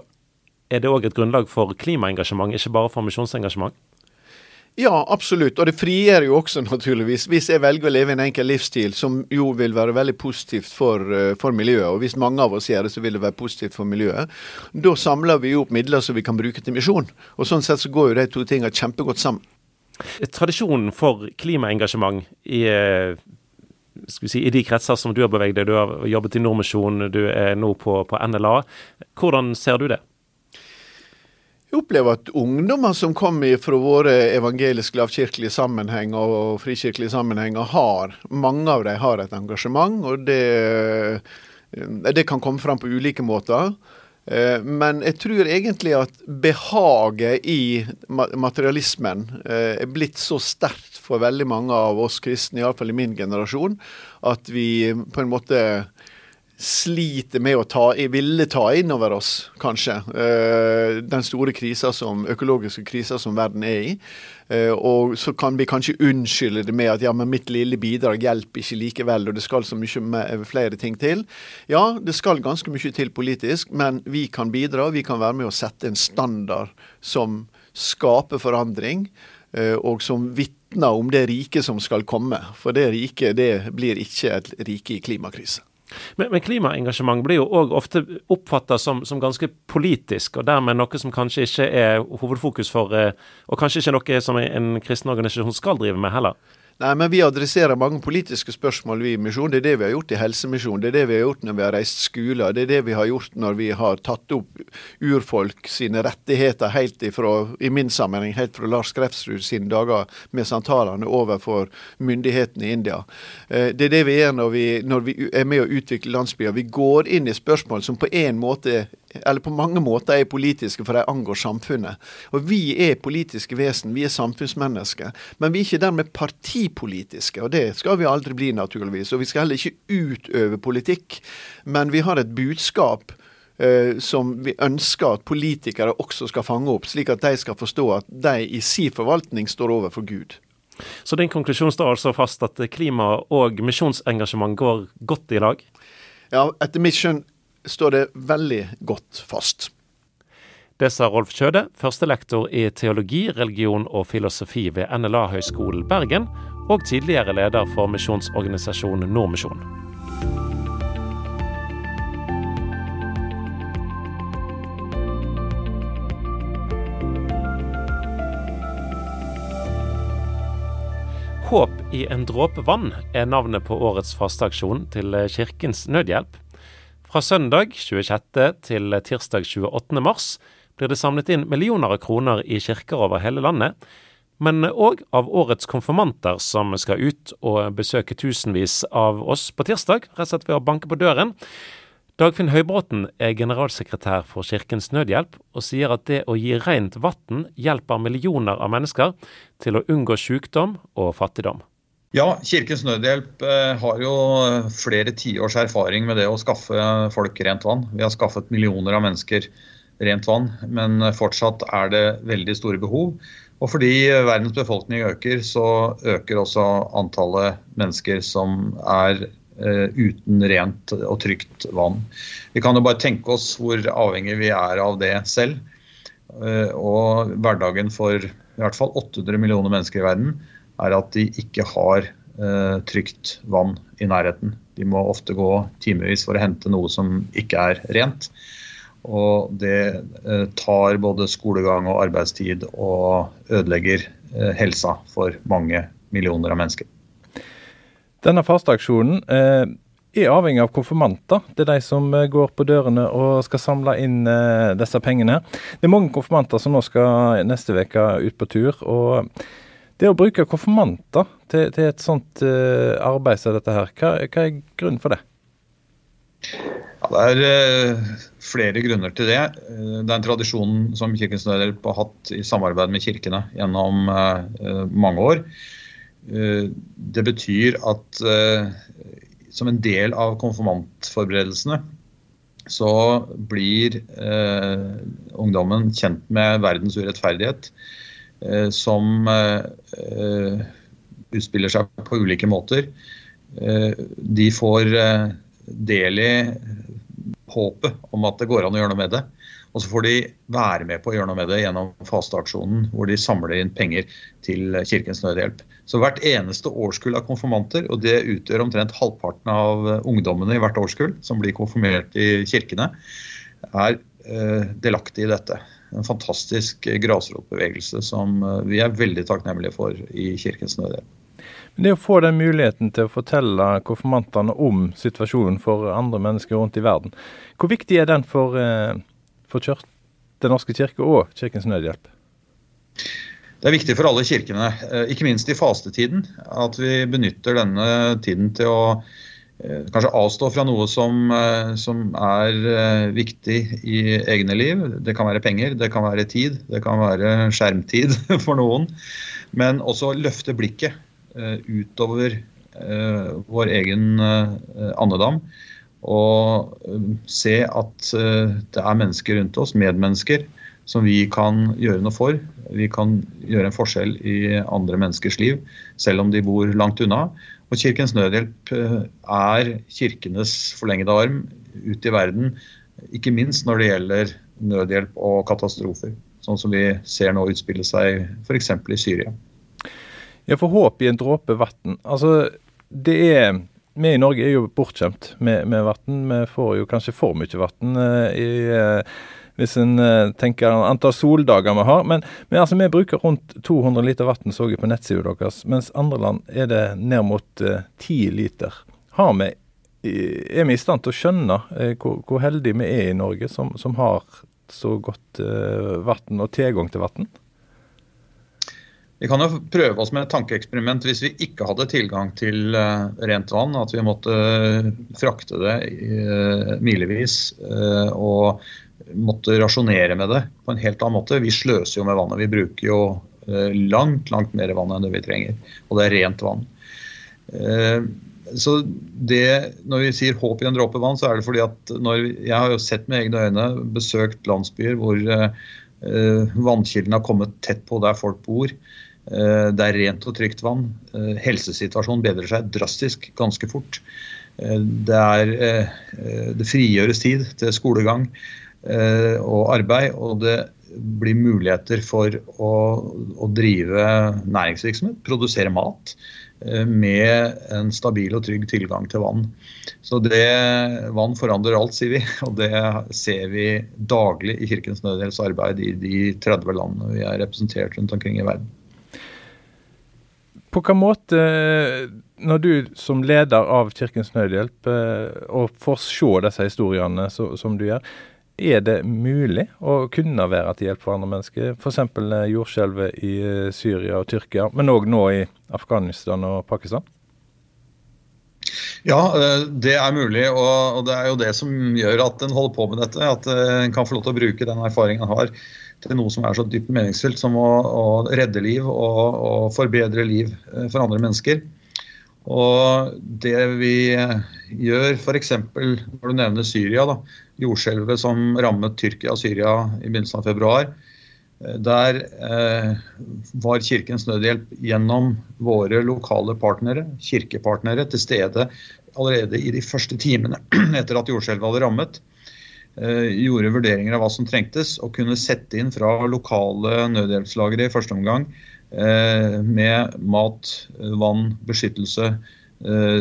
er det òg et grunnlag for klimaengasjement, ikke bare for misjonsengasjement? Ja, absolutt. Og det frigjør jo også, (laughs) naturligvis. Hvis jeg velger å leve en enkel livsstil, som jo vil være veldig positivt for, eh, for, miljøet, og hvis mange av oss gjør det, så vil det være positivt for miljøet, da samler vi jo opp midler som vi kan bruke til misjon. Og sånn sett så går jo de to tingene kjempegodt sammen. Tradisjonen for klimaengasjement i eh, si, i de kretser som du har beveget deg, du har jobbet i Nordmisjon, du er nå på, på NLA. Hvordan ser du det? Opplever at ungdommer som kommer fra våre evangeliske lavkirkelige sammenhenger og frikirkelige sammenhenger, har, mange av dem har et engasjement. og det, det kan komme fram på ulike måter. Eh, men jeg tror egentlig at behaget i materialismen eh, er blitt så sterkt for veldig mange av oss kristne, iallfall i min generasjon, at vi på en måte sliter med å ta, ville ta inn over oss, kanskje, uh, den store krisa som, økologiske krisa som verden er i. Uh, og så kan vi kanskje unnskylde det med at ja, men mitt lille bidrag hjelper ikke likevel, og det skal så mye flere ting til. Ja, det skal ganske mye til politisk, men vi kan bidra. Vi kan være med å sette en standard som skaper forandring, uh, og som vitner om det riket som skal komme. For det riket, det blir ikke et rike i klimakrise. Men, men klimaengasjement blir jo òg ofte oppfatta som, som, ganske politisk, og dermed noe som kanskje ikke er hovedfokus for eh, Og kanskje ikke noe som en kristen organisasjon skal drive med heller? Nei, men vi adresserer mange politiske spørsmål vi i Misjon. Det er det vi har gjort i Helsemisjon. Det er det vi har gjort når vi har reist skoler. Det er det vi har gjort når vi har tatt opp urfolk sine rettigheter helt ifra, i min sammenheng, helt fra Lars Grefsrud sine dager med santalene overfor myndighetene i India. Eh, det er det vi gjør når vi, når vi er med å utvikle landsbyer. Vi går inn i spørsmål som på en måte eller på mange måter er politiske, for de angår samfunnet. Og Vi er politiske vesen, vi er samfunnsmennesker. Men vi er ikke dermed partipolitiske, og det skal vi aldri bli, naturligvis. Og vi skal heller ikke utøve politikk, men vi har et budskap Uh, som vi ønsker at politikere også skal fange opp, slik at de skal forstå at de i sin forvaltning står overfor Gud. Så din konklusjon står altså fast at klima- og misjonsengasjement går godt i lag? Ja, etter mitt skjønn står det veldig godt fast. Det sa Rolf Kjøde, førstelektor i teologi, religion og filosofi ved NLA-høgskolen Bergen, og tidligere leder for misjonsorganisasjonen Nordmisjon. Håp i en dråpe vann er navnet på årets fasteaksjon til Kirkens Nødhjelp. Fra søndag 26. til tirsdag 28. mars blir det samlet inn millioner av kroner i kirker over hele landet, men òg av årets konfirmanter som skal ut og besøke tusenvis av oss på tirsdag, rett og slett ved å banke på døren. Dagfinn Høybråten er generalsekretær for Kirkens Nødhjelp, og sier at det å gi rent vann hjelper millioner av mennesker til å unngå sykdom og fattigdom. Ja, Kirkens Nødhjelp eh, har jo flere tiårs erfaring med det å skaffe folk rent vann. Vi har skaffet millioner av mennesker rent vann, men fortsatt er det veldig store behov. Og fordi verdens befolkning øker, så øker også antallet mennesker som er eh, uten rent og trygt vann. Vi kan jo bare tenke oss hvor avhengig vi er av det selv. Eh, og hverdagen for i hvert fall 800 millioner mennesker i verden er at de ikke har eh, trygt vann i nærheten. De må ofte gå timevis for å hente noe som ikke er rent. Og det eh, tar både skolegang og arbeidstid og ødelegger eh, helsa for mange millioner av mennesker. Denne fasteaksjonen eh, er avhengig av konfirmanter. Det er de som eh, går på dørene og skal samle inn eh, disse pengene. Det er mange konfirmanter som nå skal neste uke ut på tur. og det å bruke konfirmanter til, til et sånt uh, arbeid som dette her, hva, hva, er grunnen for det? Ja, det er uh, flere grunner til det. Uh, det er en tradisjon som Kirkens Nødhjelp har hatt i samarbeid med kirkene gjennom mange år. det betyr at som en del av konfirmantforberedelsene så blir ungdommen kjent med verdens urettferdighet, som eh, utspiller seg på ulike måter. Eh, de får eh, del i håpet om at det går an å gjøre noe med det. Og så får de være med på å gjøre noe med det gjennom fasteaksjonen, hvor de samler inn penger til Kirkens Nødhjelp. Så hvert eneste årskull av konfirmanter, og det utgjør omtrent halvparten av ungdommene i hvert årskull som blir konfirmert i kirkene, er eh, delaktige i dette. En fantastisk grasrotbevegelse som eh, vi er veldig takknemlige for i Kirkens Nødhjelp. Det å få den muligheten til å fortelle konfirmantene om situasjonen for andre mennesker rundt i verden, hvor viktig er den for for kjørt, Den norske kirke og Kirkens Nødhjelp? Det er viktig for alle kirkene, eh, ikke minst i fastetiden, at vi benytter denne tiden til å eh, kanskje avstå fra noe som, eh, som, er viktig i egne liv. Det kan være penger, det kan være tid, det kan være skjermtid (laughs) for noen. Men også løfte blikket utover vår egen andedam og se at det er mennesker rundt oss, medmennesker, som vi kan gjøre noe for. Vi kan gjøre en forskjell i andre menneskers liv, selv om de bor langt unna. Og Kirkens Nødhjelp uh, er kirkenes forlengede arm ut i verden, ikke minst når det gjelder nødhjelp og katastrofer. Sånn som vi ser nå utspille seg f.eks. i Syria. Jeg får håp i en dråpe vann. Altså, det er vi i Norge er jo bortskjemt med, med vann. Vi får jo kanskje for mye vann i eh, hvis en eh, tenker antall soldager vi har. Men, men altså, vi bruker rundt 200 liter vann, så jeg på nettsida deres, mens andre land er det ned mot uh, 10 liter. Har vi, er vi i stand til å skjønne uh, hvor, hvor, heldige vi er i Norge som, som har så godt uh, vann og tilgang til vann? Vi kan jo prøve oss med et tankeeksperiment hvis vi ikke hadde tilgang til rent vann. At vi måtte frakte det milevis og måtte rasjonere med det på en helt annen måte. Vi sløser jo med vannet. Vi bruker jo langt, langt mer vann enn det vi trenger. Og det er rent vann. Så det, Når vi sier håp i en dråpe vann, så er det fordi at når, jeg har jo sett med egne øyne besøkt landsbyer hvor vannkilden har kommet tett på der folk bor. Eh, det er rent og trygt vann. Eh, helsesituasjonen bedrer seg drastisk ganske fort. Eh, det, er, det frigjøres tid til skolegang og arbeid, og det blir muligheter for å, å drive næringsvirksomhet, produsere mat, med en stabil og trygg tilgang til vann. Så det, Vann forandrer alt, sier vi. (laughs) Og det ser vi daglig i Kirkens Nødhjelps arbeid i de 30 landene vi er representert rundt omkring i verden. På hvilken måte, når du som leder av Kirkens Nødhjelp eh, og får se disse historiene som du gjør, er det mulig å kunne være til hjelp for andre mennesker? F.eks. Eh, jordskjelvet i eh, Syria og Tyrkia, men òg nå i Afghanistan og Pakistan? Ja, det er mulig, og det er jo det som gjør at en holder på med dette. At en kan få lov til å bruke den erfaringen en har til noe som er så dypt meningsfylt som å, å redde liv og, og, forbedre liv eh, for andre mennesker. Og det vi gjør f.eks. når du nevner Syria, da, jordskjelvet som rammet Tyrkia og Syria i begynnelsen av februar. Eh, der eh, var Kirkens Nødhjelp gjennom våre lokale partnere, kirkepartnere, til stede allerede i de første timene (clears throat) etter at jordskjelvet hadde rammet. Eh, gjorde vurderinger av hva som trengtes, og kunne sette inn fra lokale nødhjelpslagre i første omgang med mat, vann, beskyttelse, eh,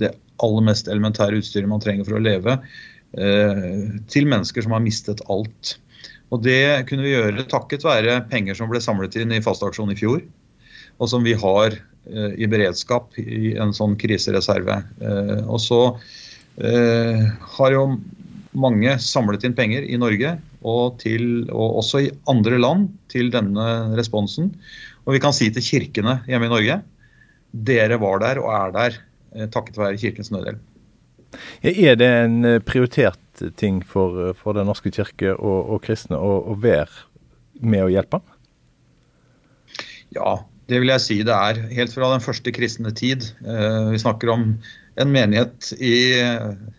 det aller mest elementære utstyret man trenger for å leve, til mennesker som har mistet alt. Og Det kunne vi gjøre takket være penger som ble samlet inn i fastaksjon i fjor, og som vi har i beredskap i en sånn krisereserve. Og så har jo mange samlet inn penger i Norge og, til, og også i andre land til denne responsen. Og vi kan si til kirkene hjemme i Norge dere var der og er der eh, takket være Kirkens Nødhjelp. Er det en eh, prioritert ting for, for Den norske kirke og, og kristne å, å, være med å hjelpe? Ja, Det vil jeg si det er. Helt fra den første kristne tid. Eh, vi snakker om en menighet i,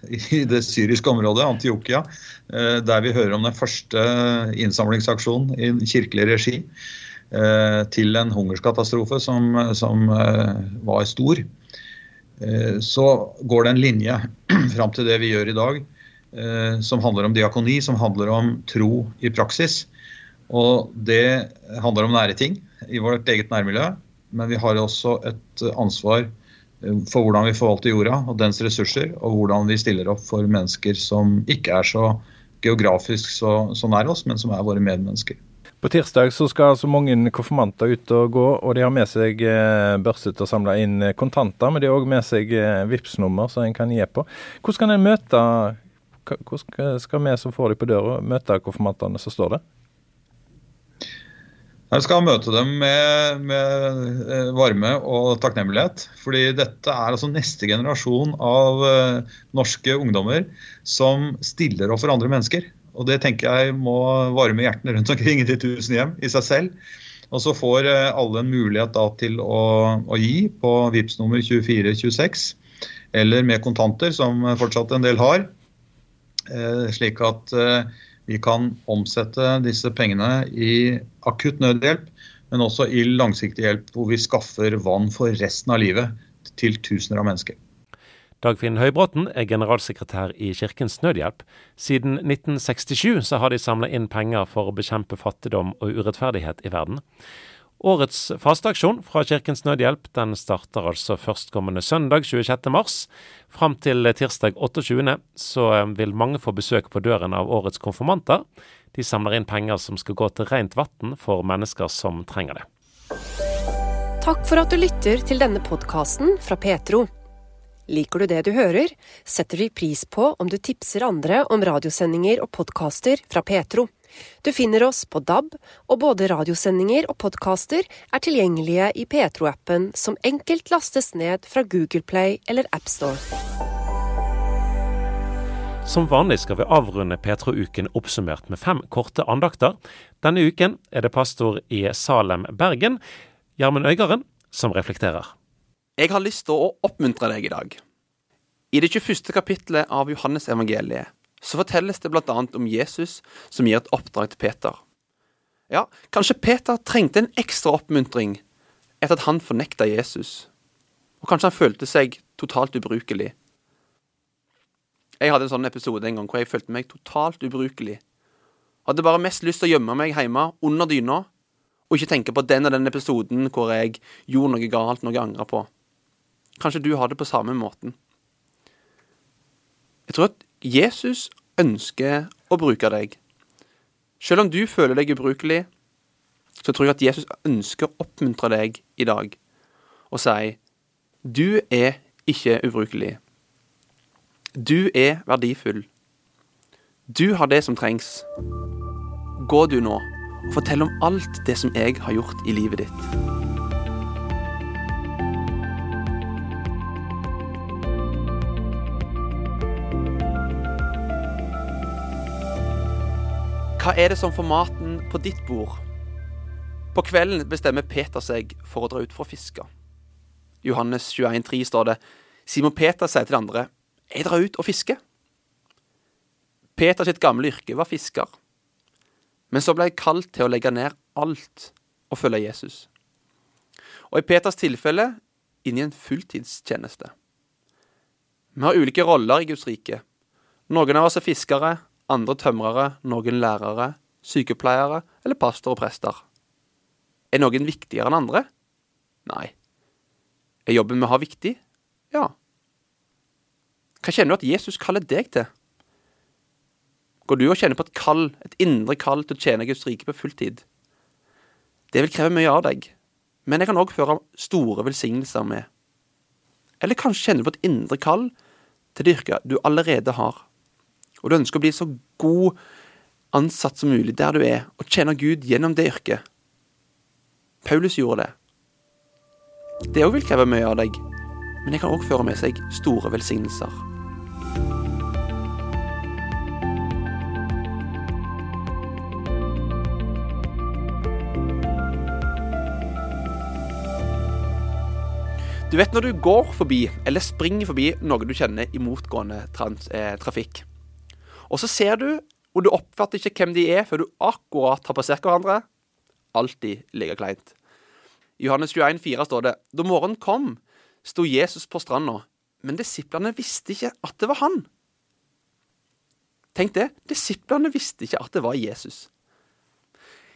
i det syriske området, Antiokia, eh, der vi hører om den første innsamlingsaksjonen i kirkelig regi eh, til en hungerskatastrofe som, som var stor. Så går det en linje (clears throat) fram til det vi gjør i dag, som handler om diakoni, som handler om tro i praksis. Og det handler om nære ting i vårt eget nærmiljø, men vi har også et ansvar eh, for hvordan vi forvalter jorda og dens ressurser, og hvordan vi stiller opp for mennesker som ikke er så geografisk så, så nær oss, men som er våre medmennesker. På tirsdag så skal altså mange konfirmanter ut og gå, og de har med seg børset børse til å samle inn kontanter. Men de har òg med seg eh, Vipps-nummer som en kan gi på. Hvordan kan møte hvordan skal vi som får dem på døra, møte konfirmantene som står der? Jeg skal møte dem med, med, eh, varme og takknemlighet. fordi dette er altså neste generasjon av norske ungdommer som stiller opp for andre mennesker. Og det tenker jeg må varme hjertene rundt omkring i de tusen hjem i seg selv. Og så får uh, alle en mulighet da, til å, å gi på VIPS nummer 2426, eller med kontanter, som fortsatt en del har. Uh, slik at vi kan omsette disse pengene i akutt nødhjelp, men også i langsiktig hjelp hvor vi skaffer vann for resten av livet til tusener av mennesker. Dagfinn Høybråten er generalsekretær i Kirkens Nødhjelp. Siden 1967 så har de samla inn penger for å bekjempe fattigdom og urettferdighet i verden. Årets fasteaksjon fra Kirkens Nødhjelp den starter altså førstkommende søndag 26.3. Fram til tirsdag 28. så eh, vil mange få besøk på døren av årets konfirmanter. De samler inn penger som skal gå til rent vann for mennesker som trenger det. Takk for at du lytter til denne podkasten fra Petro. Liker du det du hører, setter vi pris på om du tipser andre om radiosendinger og podkaster fra Petro. Du finner oss på DAB, og både radiosendinger og podkaster er tilgjengelige i Petro-appen, som enkelt lastes ned fra Google Play eller AppStore. Som vanlig skal vi avrunde Petro-uken oppsummert med fem korte andakter. Denne uken er det pastor i Salem, Bergen, Gjermund Øygarden, som reflekterer. Jeg har lyst til å oppmuntre deg i dag. I det 21. kapittelet av Johannes evangeliet så fortelles det bl.a. om Jesus som gir et oppdrag til Peter. Ja, kanskje Peter trengte en ekstra oppmuntring etter at han fornekta Jesus, og kanskje han følte seg totalt ubrukelig. Jeg hadde en sånn episode en gang hvor jeg følte meg totalt ubrukelig. Hadde bare mest lyst til å gjemme meg hjemme under dyna, og ikke tenke på den og den episoden hvor jeg gjorde noe galt, noe jeg angra på. Kanskje du har det på samme måten. Jeg tror at Jesus ønsker å bruke deg. Selv om du føler deg ubrukelig, så tror jeg at Jesus ønsker å oppmuntre deg i dag og si du er ikke ubrukelig. Du er verdifull. Du har det som trengs. Gå du nå og fortell om alt det som jeg har gjort i livet ditt. Hva er det som får maten på ditt bord? På kvelden bestemmer Peter seg for å dra ut for å fiske. Johannes 21,3 står det Simon Peter sier til de andre Jeg drar ut og fisker. Peter sitt gamle yrke var fisker. Men så ble jeg kalt til å legge ned alt og følge Jesus. Og i Peters tilfelle inn i en fulltidstjeneste. Vi har ulike roller i Guds rike. Noen av oss er fiskere, andre tømrere, noen lærere, sykepleiere eller pastor og prester. Er noen viktigere enn andre? Nei. Er jobben vi har viktig? Ja. Hva kjenner du at Jesus kaller deg til? Går du og kjenner på et kall, et indre kall til å tjene Guds rike på fulltid? Det vil kreve mye av deg, men det kan òg føre store velsignelser med. Eller kanskje kjenner du på et indre kall til det yrket du allerede har og du ønsker å bli så god ansatt som mulig der du er, og tjene Gud gjennom det yrket. Paulus gjorde det. Det òg vil kreve mye av deg, men det kan òg føre med seg store velsignelser. Du vet når du går forbi eller springer forbi noe du kjenner i motgående trans, eh, trafikk. Og så ser du, og du oppfatter ikke hvem de er før du akkurat har passert hverandre. Alltid like kleint. I Johannes 21, 4 står det Da morgenen kom, sto Jesus på stranda, men disiplene visste ikke at det var han. Tenk det, disiplene visste ikke at det var Jesus.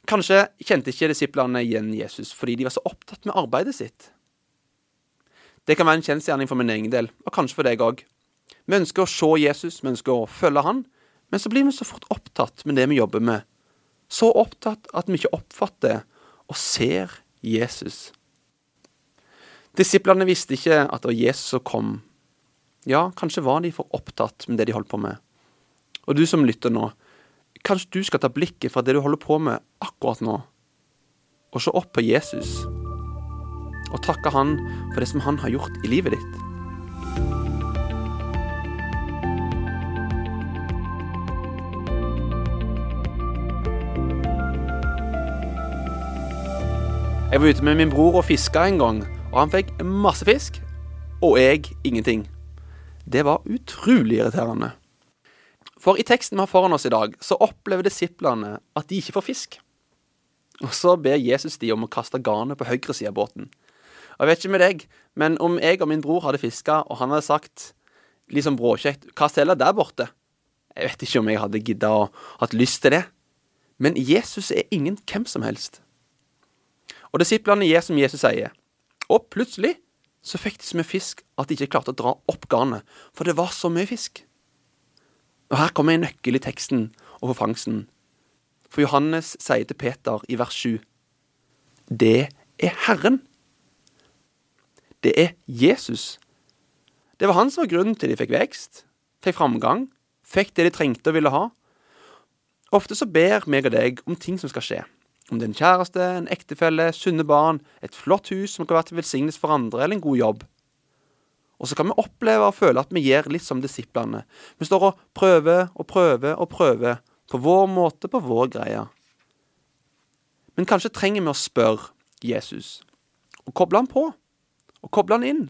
Kanskje kjente ikke disiplene igjen Jesus fordi de var så opptatt med arbeidet sitt. Det kan være en kjensgjerning for min egen del, og kanskje for deg òg. Vi ønsker å se Jesus, vi ønsker å følge han, men så blir vi så fort opptatt med det vi jobber med. Så opptatt at vi ikke oppfatter og ser Jesus. Disiplene visste ikke at det var Jesus som kom. Ja, kanskje var de for opptatt med det de holdt på med. Og du som lytter nå, kanskje du skal ta blikket fra det du holder på med akkurat nå, og se opp på Jesus, og takke han for det som han har gjort i livet ditt. Jeg var ute med min bror og fiska en gang, og han fikk masse fisk, og jeg ingenting. Det var utrolig irriterende. For i teksten vi har foran oss i dag, så opplever disiplene at de ikke får fisk. Og så ber Jesus de om å kaste garnet på høyre side av båten. Og jeg vet ikke med deg, men om jeg og min bror hadde fiska, og han hadde sagt liksom bråkjekt 'Kast heller der borte', jeg vet ikke om jeg hadde gidda og hatt lyst til det. Men Jesus er ingen hvem som helst. Og disiplene gjør som Jesus sier. Og plutselig så fikk de så mye fisk at de ikke klarte å dra opp garnet, for det var så mye fisk. Og her kommer en nøkkel i teksten og for fangsten. For Johannes sier til Peter i vers 7 Det er Herren. Det er Jesus. Det var han som var grunnen til de fikk vekst, fikk framgang, fikk det de trengte og ville ha. Ofte så ber meg og deg om ting som skal skje. Om det er en kjæreste, en ektefelle, sunne barn, et flott hus som kan være til velsignelse for andre, eller en god jobb. Og så kan vi oppleve og føle at vi gjør litt som disiplene. Vi står og prøver og prøver og prøver, på vår måte, på vår greie. Men kanskje trenger vi å spørre Jesus, og koble han på, og koble han inn,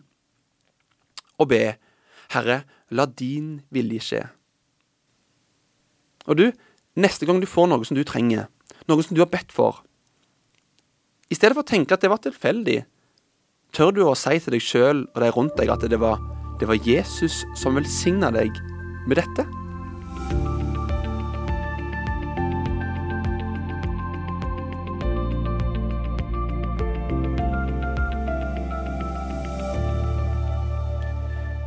og be, Herre, la din vilje skje. Og du, neste gang du får noe som du trenger, noe som du har bedt for. I stedet for å tenke at det var tilfeldig, tør du å si til deg sjøl og de rundt deg at det var, det var Jesus som velsigna deg med dette?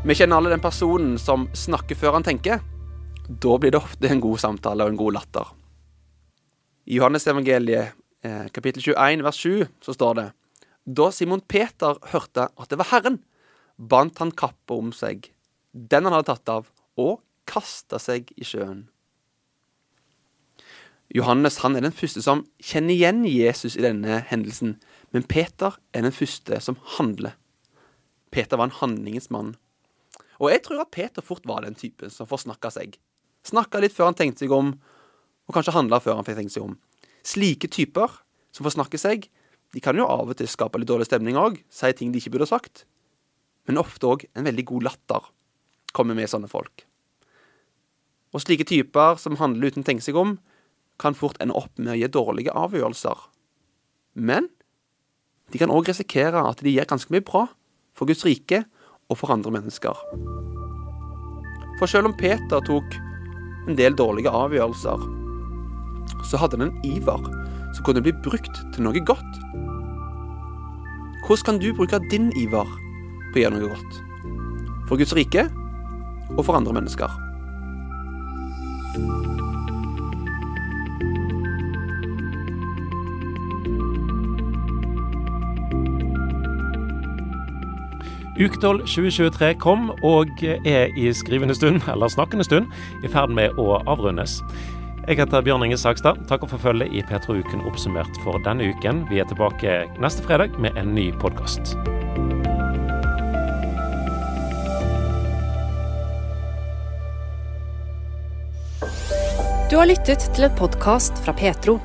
Vi kjenner alle den personen som snakker før han tenker. Da blir det ofte en god samtale og en god latter. I Johannesevangeliet eh, kapittel 21 vers 7 så står det Da Simon Peter hørte at det var Herren, bandt han kappa om seg, den han hadde tatt av, og kasta seg i sjøen. Johannes han er den første som kjenner igjen Jesus i denne hendelsen, men Peter er den første som handler. Peter var en handlingens mann. Og jeg tror at Peter fort var den typen som forsnakka seg. Snakka litt før han tenkte seg om, og kanskje handla før han fikk tenkt seg om. Slike typer som får snakke seg, de kan jo av og til skape litt dårlig stemning òg, si ting de ikke burde ha sagt. Men ofte òg en veldig god latter kommer med sånne folk. Og slike typer som handler uten å tenke seg om, kan fort ende opp med å gi dårlige avgjørelser. Men de kan òg risikere at de gjør ganske mye bra for Guds rike og for andre mennesker. For selv om Peter tok en del dårlige avgjørelser, så hadde han en iver som kunne bli brukt til noe godt. Hvordan kan du bruke din iver på å gjøre noe godt? For Guds rike og for andre mennesker. Ukdoll 2023 kom og er i skrivende stund, eller snakkende stund, i ferd med å avrundes. Jeg heter Bjørn Inge Sagstad. Takk for følget i Petro-uken oppsummert for denne uken. Vi er tilbake neste fredag med en ny podkast. Du har lyttet til en podkast fra Petro.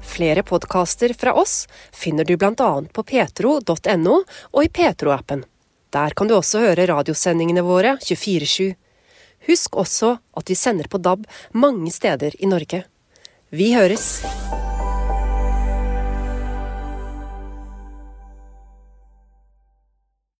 Flere podkaster fra oss finner du bl.a. på petro.no og i Petro-appen. Der kan du også høre radiosendingene våre 24-7. Husk også at vi sender på DAB mange steder i Norge. Vi høres!